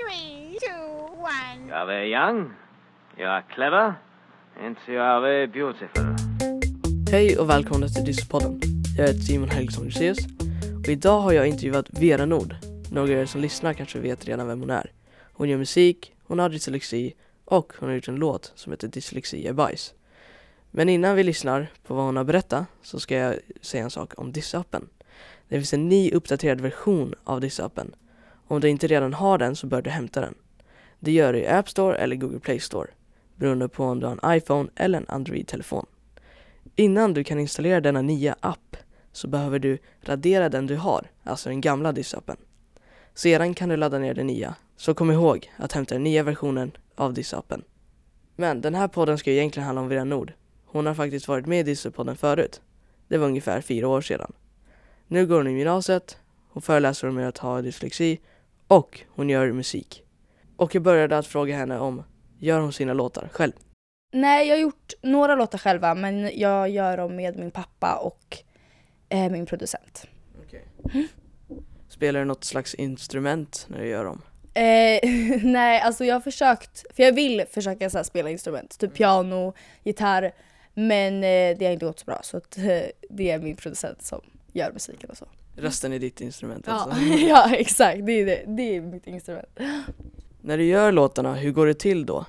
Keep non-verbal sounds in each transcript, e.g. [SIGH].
three, two, one. You are very young, you are clever, and you are very beautiful. Hej och välkomna till Dyslexpodden. Jag heter Simon Helgesson Lyceus och idag har jag intervjuat Vera Nord. Några av er som lyssnar kanske vet redan vem hon är. Hon gör musik, hon har dyslexi och hon har gjort en låt som heter Dyslexi är bajs. Men innan vi lyssnar på vad hon har berättat så ska jag säga en sak om Dysappen. Det finns en ny uppdaterad version av Dysappen. Om du inte redan har den så bör du hämta den. Det gör du i App Store eller Google Play Store beroende på om du har en iPhone eller en Android-telefon. Innan du kan installera denna nya app så behöver du radera den du har, alltså den gamla Dysappen. Sedan kan du ladda ner den nya, så kom ihåg att hämta den nya versionen av Dysappen. Men den här podden ska ju egentligen handla om Vera Nord. Hon har faktiskt varit med i Dyslexpodden förut. Det var ungefär fyra år sedan. Nu går hon i gymnasiet, hon föreläser om att ha dyslexi och hon gör musik. Och jag började att fråga henne om, gör hon sina låtar själv? Nej, jag har gjort några låtar själva men jag gör dem med min pappa och eh, min producent. Spelar du något slags instrument när du gör dem? Eh, [LAUGHS] nej, alltså jag har försökt, för jag vill försöka så här, spela instrument, typ piano, gitarr. Men eh, det har inte gått så bra så att, eh, det är min producent som gör musiken och så. Rösten är ditt instrument Ja, alltså? [LAUGHS] ja exakt, det är, det. det är mitt instrument. När du gör låtarna, hur går det till då?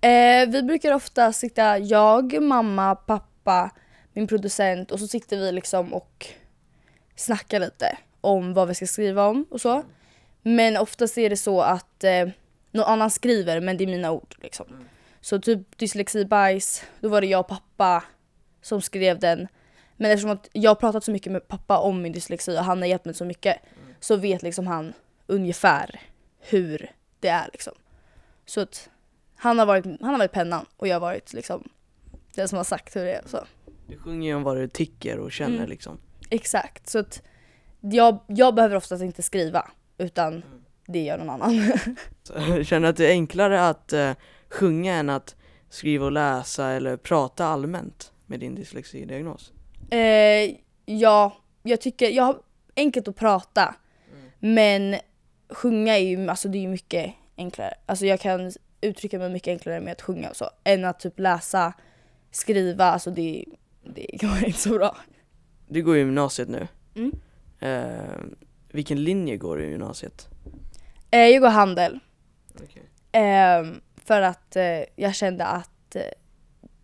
Eh, vi brukar ofta sitta, jag, mamma, pappa, min producent och så sitter vi liksom och snackar lite om vad vi ska skriva om och så. Men oftast är det så att eh, någon annan skriver men det är mina ord liksom. Så typ dyslexi bajs, då var det jag och pappa som skrev den. Men eftersom att jag har pratat så mycket med pappa om min dyslexi och han har hjälpt mig så mycket så vet liksom han ungefär hur det är liksom. Så att han har varit, han har varit pennan och jag har varit liksom den som har sagt hur det är. Så. Du sjunger ju om vad du tycker och känner Mm. liksom. Exakt, så att jag, jag behöver oftast inte skriva utan det gör någon annan. [LAUGHS] Så, [LAUGHS] känner du att det är enklare att eh, sjunga än att skriva och läsa eller prata allmänt med din dyslexidiagnos? Eh, ja, jag tycker, jag har enkelt att prata men sjunga är ju, alltså det är ju mycket enklare. Alltså jag kan uttrycka mig mycket enklare med att sjunga och så än att typ läsa, skriva, alltså det, det går [LAUGHS] inte så bra. Du går i gymnasiet nu. Mm. Eh, vilken linje går du i gymnasiet? Eh, jag går handel. Okej. Ehm, för att eh, jag kände att eh,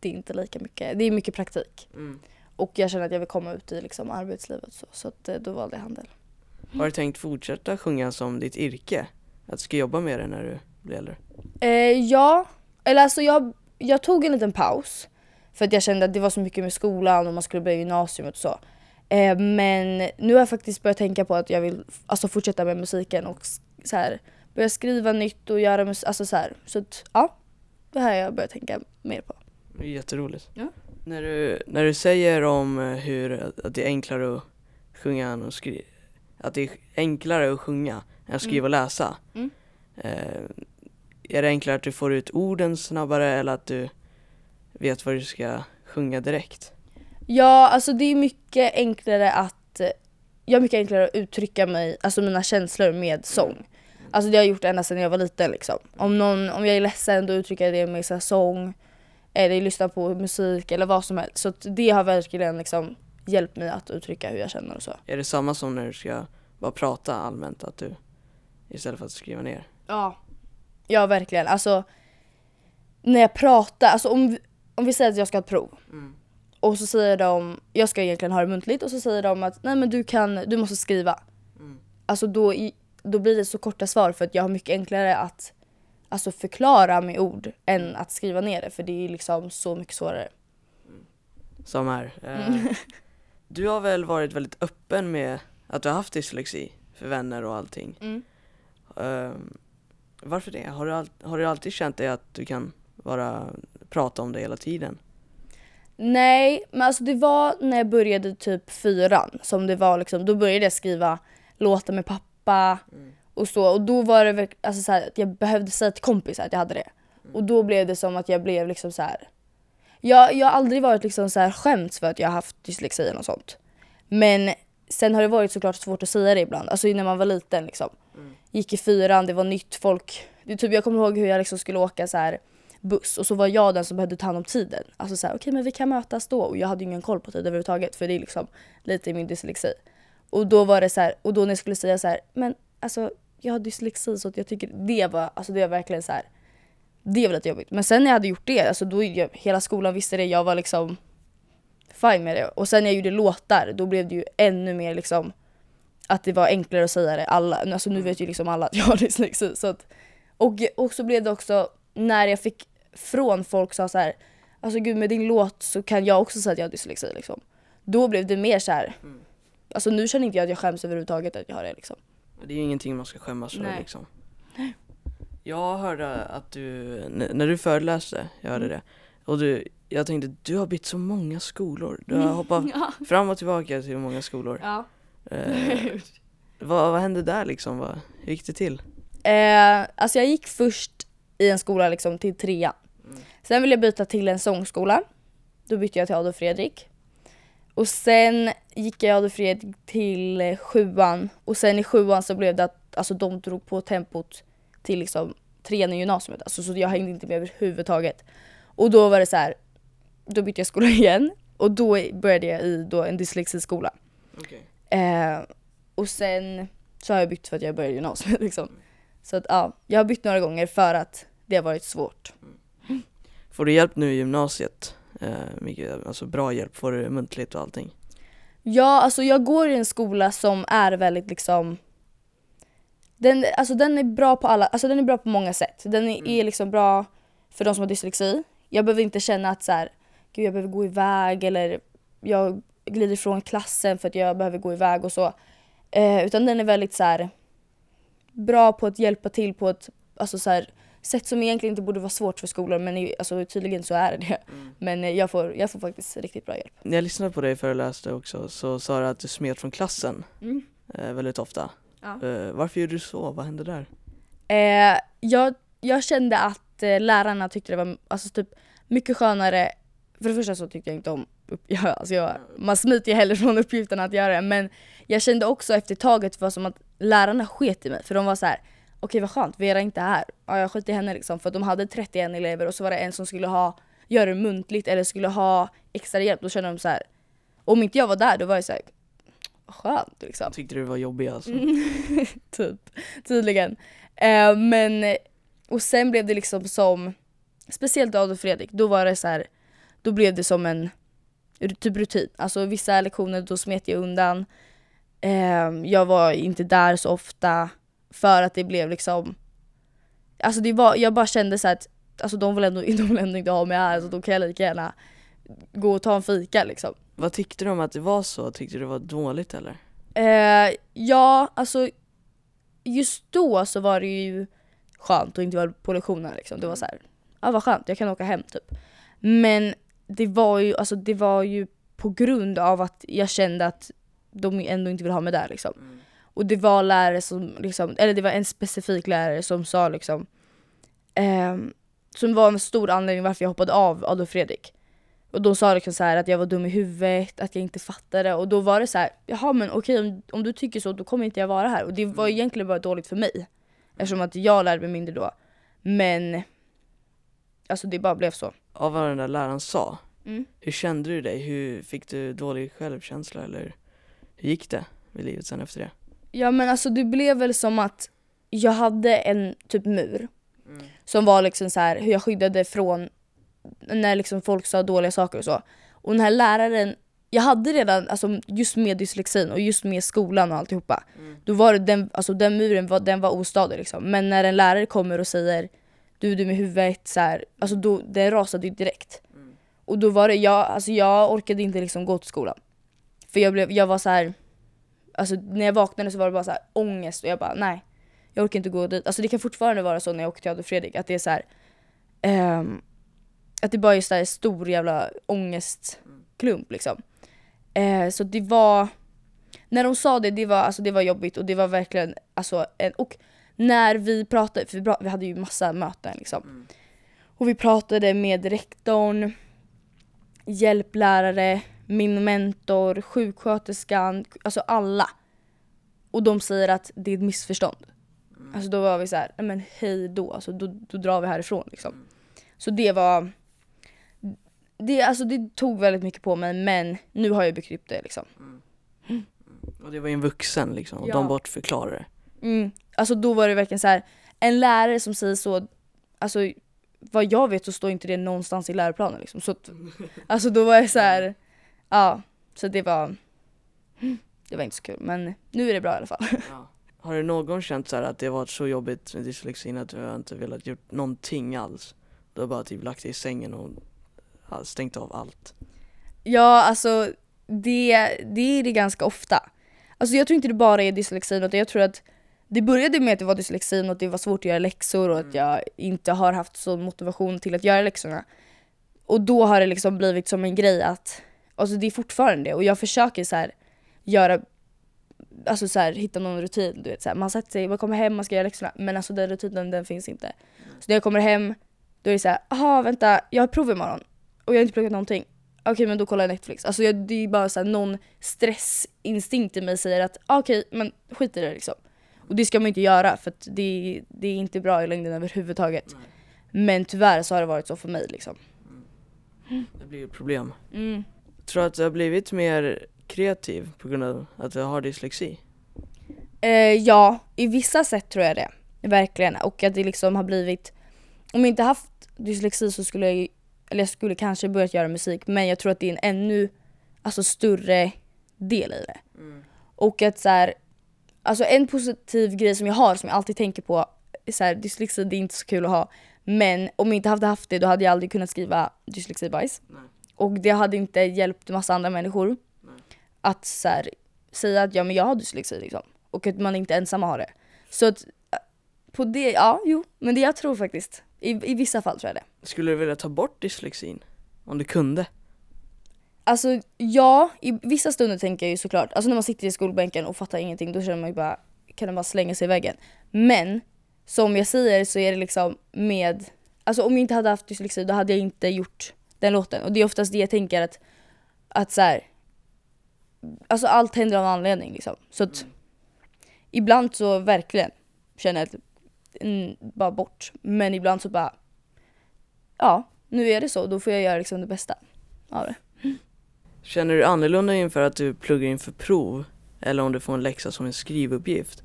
det är inte lika mycket, det är mycket praktik. Mm. Och jag kände att jag vill komma ut i liksom, arbetslivet så, så att, eh, då valde jag handel. Har du tänkt fortsätta sjunga som ditt yrke? Att du ska jobba med det när du blir äldre? Eh, ja, eller alltså jag, jag tog en liten paus. För att jag kände att det var så mycket med skolan och man skulle börja gymnasiet och så. Eh, men nu har jag faktiskt börjat tänka på att jag vill alltså, fortsätta med musiken och så här, börja skriva nytt och göra musik. Alltså så här. Så att, ja, det här har jag börjat tänka mer på. Det är jätteroligt. Ja. När du, när du säger om eh, hur att det är enklare att sjunga än att skriva, att det är enklare att sjunga än att skriva och läsa. Mm. Eh, är det enklare att du får ut orden snabbare eller att du vet vad du ska sjunga direkt? Ja, alltså det är mycket enklare att jag har mycket enklare att uttrycka mig, alltså mina känslor med sång. Alltså det har jag gjort ända sedan jag var liten liksom. Om, någon, om jag är ledsen då uttrycker jag det med så sång, eller lyssnar på musik eller vad som helst. Så det har verkligen liksom hjälpt mig att uttrycka hur jag känner och så. Är det samma som när du ska bara prata allmänt att du istället för att skriva ner? Ja. Ja verkligen, alltså när jag pratar, alltså om, om vi säger att jag ska ha ett prov och så säger de, jag ska egentligen ha det muntligt och så säger de att nej men du kan, du måste skriva. Alltså då, då blir det så korta svar för att jag har mycket enklare att alltså förklara med ord än att skriva ner det för det är liksom så mycket svårare. Som här. Eh, [LAUGHS] du har väl varit väldigt öppen med att du har haft dyslexi för vänner och allting. Mm. Ehm, varför det? Har du, all, har du alltid känt dig att du kan bara prata om det hela tiden? Nej, men alltså det var när jag började typ fyran som det var liksom, då började jag skriva låtar med pappa och så och då var det alltså så här, att jag behövde säga till kompisar att jag hade det. Och då blev det som att jag blev liksom så här. Jag, jag har aldrig varit liksom så här skämts för att jag har haft dyslexi eller något sånt. Men sen har det varit såklart svårt att säga det ibland, alltså när man var liten liksom. Gick i fyran, det var nytt folk. Det, typ, jag kommer ihåg hur jag liksom skulle åka så här buss och så var jag den som behövde ta hand om tiden. Alltså så här, okej men vi kan mötas då. Och jag hade ju ingen koll på tid överhuvudtaget för det är liksom lite i min dyslexi. Och då var det så här, och då när jag skulle säga så här, men alltså jag har dyslexi så att jag tycker det var, alltså det var verkligen så här. Det var lite jobbigt. Men sen när jag hade gjort det, alltså då jag, hela skolan visste det, jag var liksom fine med det. Och sen när jag gjorde låtar, då blev det ju ännu mer liksom att det var enklare att säga det. Alla, alltså nu vet ju liksom alla att jag har dyslexi. Så att, och, och så blev det också när jag fick från folk sa så här, alltså gud med din låt så kan jag också säga att jag har dyslexi liksom. Då blev det mer så här. alltså nu känner inte jag att jag skäms överhuvudtaget att jag har det liksom. Det är ju ingenting man ska skämmas för Nej. liksom. Jag hörde att du, när du föreläste, jag hörde Mm. det. Och du, jag tänkte, du har bytt så många skolor. Du har hoppat [LAUGHS] fram och tillbaka till många skolor. Ja. Eh, [LAUGHS] vad, vad hände där liksom? Vad, hur gick det till? Eh, alltså jag gick först i en skola liksom till trean. Sen ville jag byta till en sångskola. Då bytte jag till Adolf Fredrik. Och sen gick jag Adolf Fredrik till eh, sjuan. Och sen i sjuan så blev det att alltså, de drog på tempot till liksom trean i gymnasiet. Alltså, så jag hängde inte med överhuvudtaget. Och då var det så här. Då bytte jag skola [LAUGHS] igen. Och då började jag i då en dyslexiskola. Eh, och sen så har jag bytt för att jag började gymnasiet [LAUGHS] liksom. Så att ja, jag har bytt några gånger för att det har varit svårt. Får du hjälp nu i gymnasiet? Eh, mycket, alltså bra hjälp, får du muntligt och allting? Ja, alltså jag går i en skola som är väldigt liksom den, alltså den är bra på alla, alltså den är bra på många sätt. Den är, är liksom bra för de som har dyslexi. Jag behöver inte känna att så här, gud jag behöver gå iväg eller jag glider ifrån klassen för att jag behöver gå iväg och så. Eh, utan den är väldigt så här bra på att hjälpa till på ett alltså så här, sätt som egentligen inte borde vara svårt för skolor men alltså, tydligen så är det det. Men eh, jag får, jag får faktiskt riktigt bra hjälp. När jag lyssnade på dig föreläste också så sa du att du smet från klassen Mm. eh, väldigt ofta. Ja. Eh, varför gjorde du så? Vad hände där? Eh, jag, jag kände att lärarna tyckte det var alltså, typ, mycket skönare. För det första så tyckte jag inte om upp, [LAUGHS] ja, alltså jag, Man smiter ju hellre från uppgiften att göra det. Men jag kände också efter taget var som att lärarna sket i mig. För de var så här: okej vad skönt, Vera är inte här. Ja, jag skiter i henne liksom. För de hade 31 elever och så var det en som skulle ha, göra det muntligt eller skulle ha extra hjälp. Då kände de så här. om inte jag var där då var jag så här, vad skönt liksom. Tyckte du det var jobbig alltså? [LAUGHS] typ, tydligen. Eh, men, och sen blev det liksom som, speciellt Adolf Fredrik, då var det så här, då blev det som en typ rutin. Alltså vissa lektioner då smet jag undan. Eh, jag var inte där så ofta för att det blev liksom, alltså det var, jag bara kände så att alltså de vill ändå, [LAUGHS] de vill ändå inte ha mig här så då kan jag lika gärna gå och ta en fika liksom. Vad tyckte du om att det var så? Tyckte du det var dåligt eller? Eh, ja, alltså just då så var det ju skönt att inte vara på lektionerna liksom. Det var så här, ja vad skönt, jag kan åka hem typ. Men det var ju, alltså det var ju på grund av att jag kände att de ändå inte vill ha mig där liksom. Och det var lärare som liksom, eller det var en specifik lärare som sa liksom, ehm, som var en stor anledning varför jag hoppade av Adolf Fredrik. Och de sa liksom så här att jag var dum i huvudet, att jag inte fattade och då var det så här, jaha men okej om, om du tycker så då kommer inte jag vara här. Och det var egentligen bara dåligt för mig. Eftersom att jag lärde mig mindre då. Men alltså det bara blev så. Av vad den där läraren sa, Mm. hur kände du dig? Hur Fick du dålig självkänsla eller hur gick det med livet sen efter det? Ja men alltså det blev väl som att jag hade en typ mur. Som var liksom så här hur jag skyddade från när liksom folk sa dåliga saker och så. Och den här läraren, jag hade redan, alltså just med dyslexin och just med skolan och alltihopa. Då var det den, alltså den muren var, den var ostadig liksom. Men när en lärare kommer och säger du är dum i huvudet så här, alltså då, den rasade ju direkt. Och då var det, jag, alltså jag orkade inte liksom gå till skolan. För jag, blev, jag var så här Alltså när jag vaknade så var det bara så här ångest och jag bara nej. Jag orkar inte gå dit. Alltså det kan fortfarande vara så när jag åker till Adolf Fredrik att det är så här. ehm, att det bara är så här stor jävla ångestklump liksom. Eh, så det var, när de sa det, det var, alltså det var jobbigt och det var verkligen, alltså en, och när vi pratade, för vi, hade ju massa möten liksom. Och vi pratade med rektorn, hjälplärare, min mentor, sjuksköterskan, alltså alla. Och de säger att det är ett missförstånd. Alltså då var vi så här, "Nej, men hej då, alltså då, då drar vi härifrån liksom. Så det var, det, alltså det tog väldigt mycket på mig men nu har jag byggt upp det liksom. Och det var ju en vuxen liksom, och Ja. de bortförklarade det. Mm. Alltså då var det verkligen så här, en lärare som säger så, alltså vad jag vet så står inte det någonstans i läroplanen liksom. Så att, alltså då var jag så här, ja, så det var, det var inte så kul men nu är det bra i alla fall. Har du någon gång känt så här att det varit så jobbigt med dyslexin att du har inte velat gjort någonting alls? Du har bara typ lagt dig i sängen och ja, stängt av allt. Ja, alltså det, det är det ganska ofta. Alltså jag tror inte det bara är dyslexin utan jag tror att det började med att det var dyslexin och att det var svårt att göra läxor och att jag inte har haft sån motivation till att göra läxorna. Och då har det liksom blivit som en grej att, alltså det är fortfarande det och jag försöker så här göra, alltså så här, hitta någon rutin. Du vet, så här, man sätter sig, man kommer hem, man ska göra läxorna men alltså den rutinen den finns inte. Så när jag kommer hem då är det så här, aha vänta, jag har prov imorgon och jag har inte pluggat någonting. Okej men då kollar jag Netflix. Alltså jag, det är bara så här, någon stressinstinkt i mig säger att ah, okej men skit i det liksom. Och det ska man inte göra för att det, det är inte bra i längden överhuvudtaget. Men tyvärr så har det varit så för mig liksom. Det blir ett problem. Mm. Tror du att du har blivit mer kreativ på grund av att du har dyslexi? Eh, ja, i vissa sätt tror jag det. Verkligen. Och att det liksom har blivit... Om jag inte haft dyslexi så skulle jag eller jag skulle kanske börjat göra musik men jag tror att det är en ännu alltså, större del i det. Och att så här, alltså en positiv grej som jag har som jag alltid tänker på, är så här, dyslexi det är inte så kul att ha. Men om jag inte hade haft det då hade jag aldrig kunnat skriva dyslexibajs. Och det hade inte hjälpt massa andra människor att så här, säga att ja men jag har dyslexi liksom. Och att man inte ensam har det. Så att äh, på det, ja jo, men det jag tror faktiskt. I, I vissa fall tror jag det. Skulle du vilja ta bort dyslexin? Om du kunde? Alltså ja, i vissa stunder tänker jag ju såklart, alltså när man sitter i skolbänken och fattar ingenting då känner man ju bara, kan man bara slänga sig i väggen. Men som jag säger så är det liksom med, alltså om jag inte hade haft dyslexi då hade jag inte gjort den låten. Och det är oftast det jag tänker att, att så här, alltså allt händer av en anledning liksom. Så att ibland så verkligen känner jag att, mm, bara bort. Men ibland så bara, ja nu är det så, då får jag göra liksom det bästa av det. Känner du annorlunda inför att du pluggar inför prov? Eller om du får en läxa som en skrivuppgift?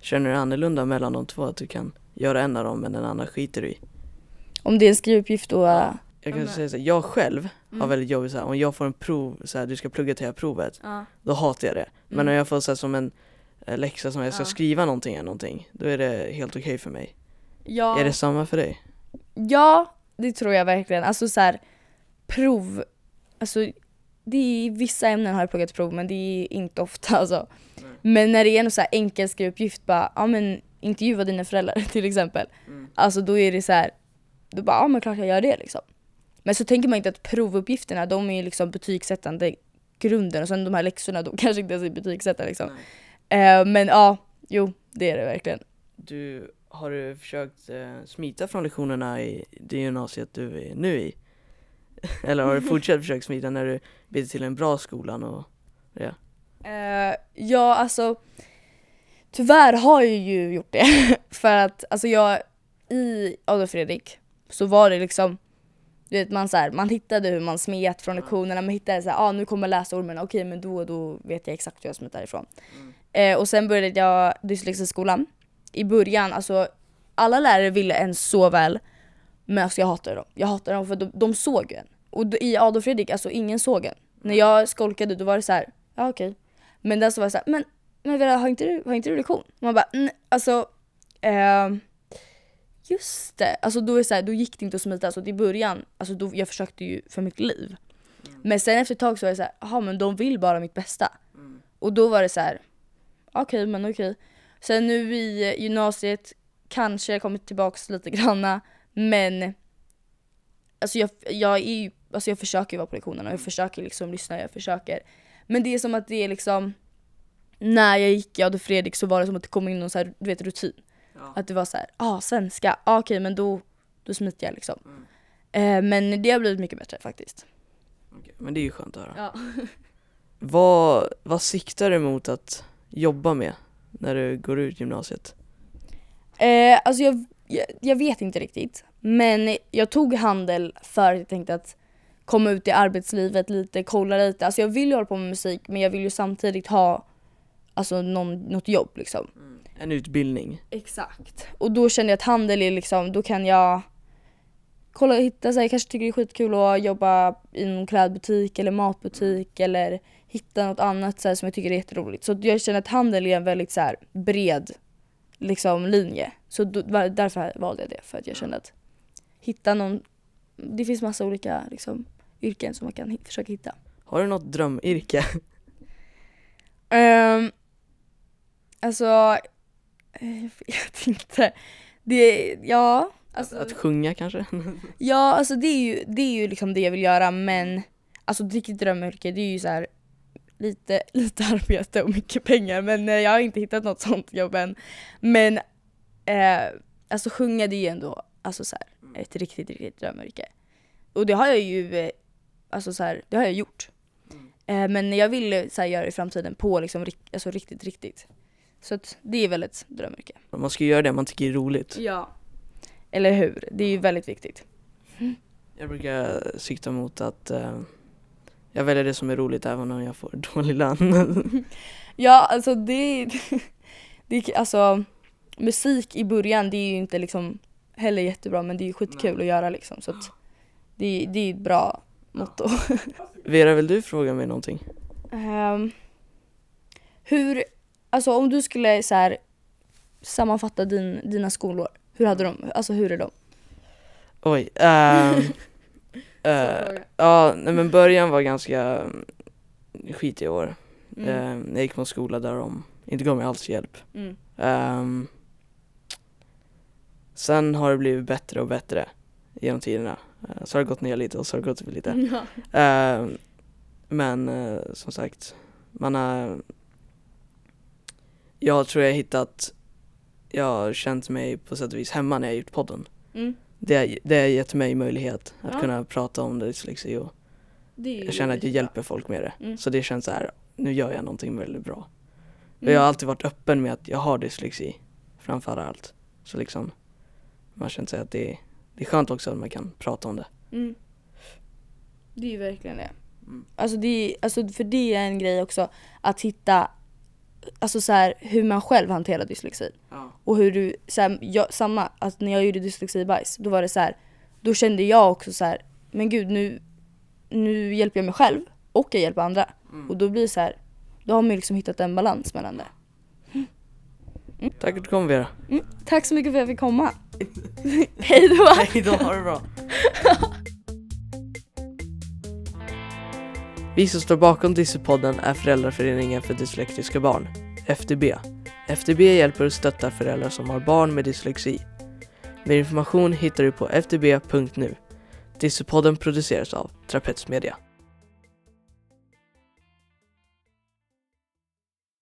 Känner du annorlunda mellan de två? Att du kan göra en av dem men den andra skiter du i? Om det är en skrivuppgift då... Jag kan säga så här, jag själv har Mm. väldigt jobbigt så här, om jag får en prov, så här, du ska plugga till det här provet, Ja. då hatar jag det. Men Mm. om jag får så här, som en eh, läxa som jag ska Ja. skriva någonting eller någonting, då är det helt okej för mig. Ja, Är det samma för dig? ja, det tror jag verkligen. Alltså så här, prov, alltså det är, i vissa ämnen har jag pluggat prov men det är inte ofta alltså. Men när det är en så här enkel skrivuppgift, bara, ja men intervjua dina föräldrar [LAUGHS] till exempel. Alltså då är det så här, då bara, ja men klart jag gör det liksom. Men så tänker man inte att provuppgifterna, de är liksom betygsättande grunden och sen de här läxorna, de [LAUGHS] kanske inte ens är betygsättande liksom. Eh, men ja, jo det är det verkligen. Du, har du försökt eh, smita från lektionerna i det gymnasiet du är nu i? [LAUGHS] Eller har du fortsatt [LAUGHS] försöka smita när du byter till en bra skolan och ja? Eh, ja, alltså tyvärr har jag ju gjort det. För att alltså jag, i Adolf Fredrik så var det liksom, du vet man så här, man hittade hur man smet från lektionerna, man hittade såhär, ah, nu kommer läsormen, okej men då, då vet jag exakt hur jag smet därifrån. Eh, och sen började jag dyslexiskolan. I början, alltså alla lärare ville en så väl, men alltså jag hatade dem. Jag hatade dem för de, de såg en. Och i Adolf Fredrik, alltså ingen såg en. När jag skolkade då var det så här, ja okej. Men där så var det så här, men, men har inte du, har inte du lektion? Man bara, "Nej, alltså, ehm, just det. Alltså då, är så här, då gick det inte att smita. Alltså i början, alltså då, jag försökte ju för mitt liv. Men sen efter ett tag så var det så här, jaha men de vill bara mitt bästa. Och då var det så här, okej men okej. Sen nu i gymnasiet kanske jag kommit tillbaks lite granna men alltså jag, jag är ju, alltså jag försöker vara på lektionerna, jag försöker liksom lyssna, jag försöker. Men det är som att det är liksom när jag gick i Adolf Fredrik så var det som att det kom in någon så här, du vet, rutin. Att det var så här, ah svenska, ah, okej men då, då smiter jag liksom. Eh, men det har blivit mycket bättre faktiskt. Okej, Men det är ju skönt att höra. Ja. [LAUGHS] Vad, vad siktar du mot att jobba med när du går ut gymnasiet? Eh, alltså jag, jag, jag vet inte riktigt. Men jag tog handel för att jag tänkte att komma ut i arbetslivet lite, kolla lite. Alltså jag vill ju hålla på med musik men jag vill ju samtidigt ha alltså någon, något jobb liksom. En utbildning. Exakt. Och då kände jag att handel är liksom, då kan jag kolla och hitta, så här, jag kanske tycker det är skitkul att jobba i någon klädbutik eller matbutik eller hitta något annat så här, som jag tycker är jätteroligt. Så jag känner att handel är en väldigt så här, bred liksom, linje. Så då, därför valde jag det, för att jag kände att hitta någon, det finns massa olika liksom, yrken som man kan försöka hitta. Har du något drömyrke? Um, alltså, jag [LAUGHS] vet inte. Det, ja. Alltså, Att sjunga kanske? [LAUGHS] Ja, alltså det är ju, det är ju liksom det jag vill göra men alltså riktigt drömyrke det är ju så här lite, [LAUGHS] lite arbete och mycket pengar men eh, jag har inte hittat något sånt jobb än. Men eh, alltså sjunga det är ju ändå alltså så här, ett riktigt, riktigt drömyrke. Och det har jag ju, eh, alltså så här, det har jag gjort. Eh, men jag vill eh, så här, göra det i framtiden på liksom, alltså riktigt, riktigt. Så att det är väl ett drömyrke. Man ska göra det man tycker är roligt. Ja. Eller hur? Det är ju väldigt viktigt. Jag brukar sikta mot att eh, jag väljer det som är roligt även om jag får [LAUGHS] dålig lön. [LAUGHS] Ja, alltså det, [LAUGHS] det alltså musik i början det är ju inte liksom heller jättebra men det är ju skitkul att göra liksom så att det, det är ett bra motto. Vera, vill du fråga mig någonting? Ehm, hur, alltså om du skulle så här sammanfatta din, dina skolår, hur hade de, alltså hur är de? Oj. ehm, [LAUGHS] eh, ja, nej men början var ganska mm, skit i år. Mm. Ehm, jag gick på en skola där de inte gav mig alls hjälp. Mm. Ehm, sen har det blivit bättre och bättre genom tiderna. Eh, så har det gått ner lite och så har det gått upp lite. [LAUGHS] Ja. Ehm, men eh, som sagt, man har Jag tror jag har hittat Jag har känt mig på sätt och vis hemma när jag gjort podden. Mm. Det, det har gett mig möjlighet att Ja. kunna prata om dyslexi och jag känner att jag hjälper folk med det. Mm. Så det känns så här, nu gör jag någonting väldigt bra. Mm. jag har alltid varit öppen med att jag har dyslexi framför allt. Så liksom man känner sig att det är, det är skönt också att man kan prata om det. Mm. Det är ju verkligen det. Mm. Alltså, det är, alltså för det är en grej också att hitta alltså så här, hur man själv hanterar dyslexi. Ja. Och hur du, så här, jag, samma, att när jag gjorde dyslexibajs, då var det så här, då kände jag också så här, men gud nu, nu hjälper jag mig själv och jag hjälper andra. Mm. Och då blir det så här, då har man ju liksom hittat en balans mellan det. Tack för att du kom Vera. Mm. Tack så mycket för att jag fick komma. [LAUGHS] [LAUGHS] Hej då! Hej då, ha det bra. [LAUGHS] Vi som står bakom Dyssepodden är Föräldraföreningen för dyslektiska barn, FDB. FDB hjälper och stöttar föräldrar som har barn med dyslexi. Mer information hittar du på fdb.nu. Dyssepodden produceras av Trapets Media.